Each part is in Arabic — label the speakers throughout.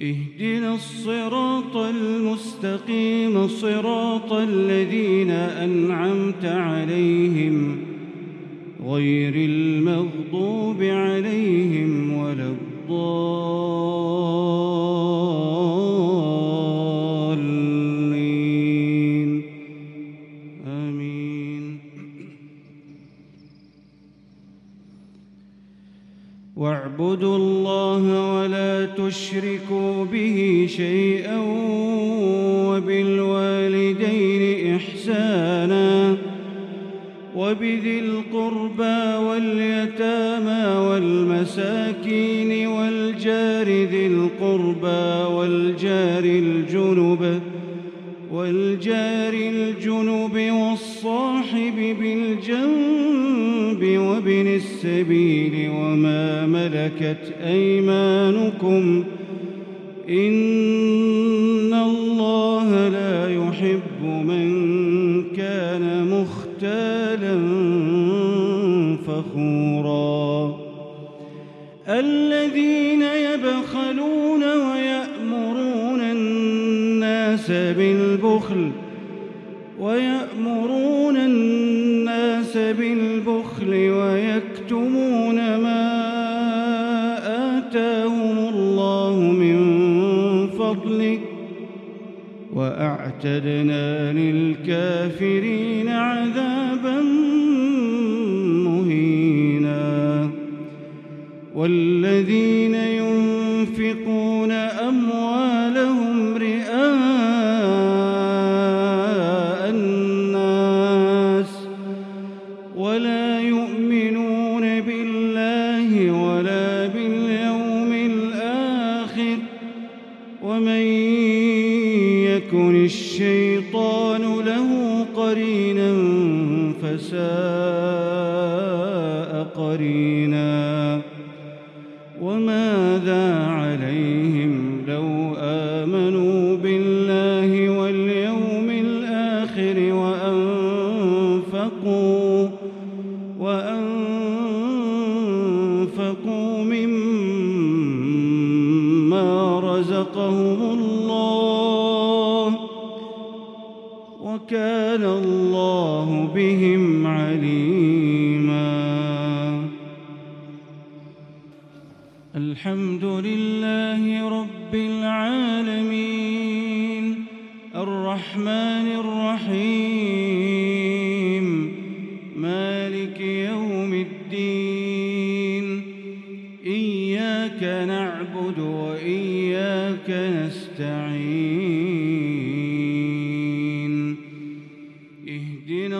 Speaker 1: اهدنا الصراط المستقيم صراط الذين أنعمت عليهم غير المغضوب واعبدوا الله ولا تشركوا به شيئا وبالوالدين إحسانا وبذي القربى واليتامى والمساكين والجار ذي القربى وابن السبيل وما ملكت أيمانكم إن الله لا يحب من كان مختالا فخورا. الذين يبخلون ويأمرون الناس بالبخل ويأمرون الناس بالبخل ويكتمون ما آتاهم الله من فضله وأعتدنا للكافرين عذابا مهينا ومن يكن الشيطان له قرينا فساء قرينا. وماذا عليهم وكان الله بهم عليما. الحمد لله رب العالمين. الرحمن الرحيم. مالك يوم الدين. إياك نعبد وإياك نستعين.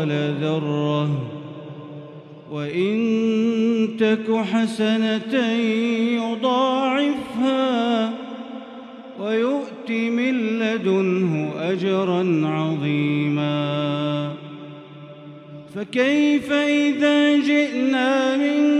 Speaker 1: مثقال ذرة وإن تك حسنة يضاعفها ويؤت من لدنه أجرا عظيما. فكيف إذا جئنا من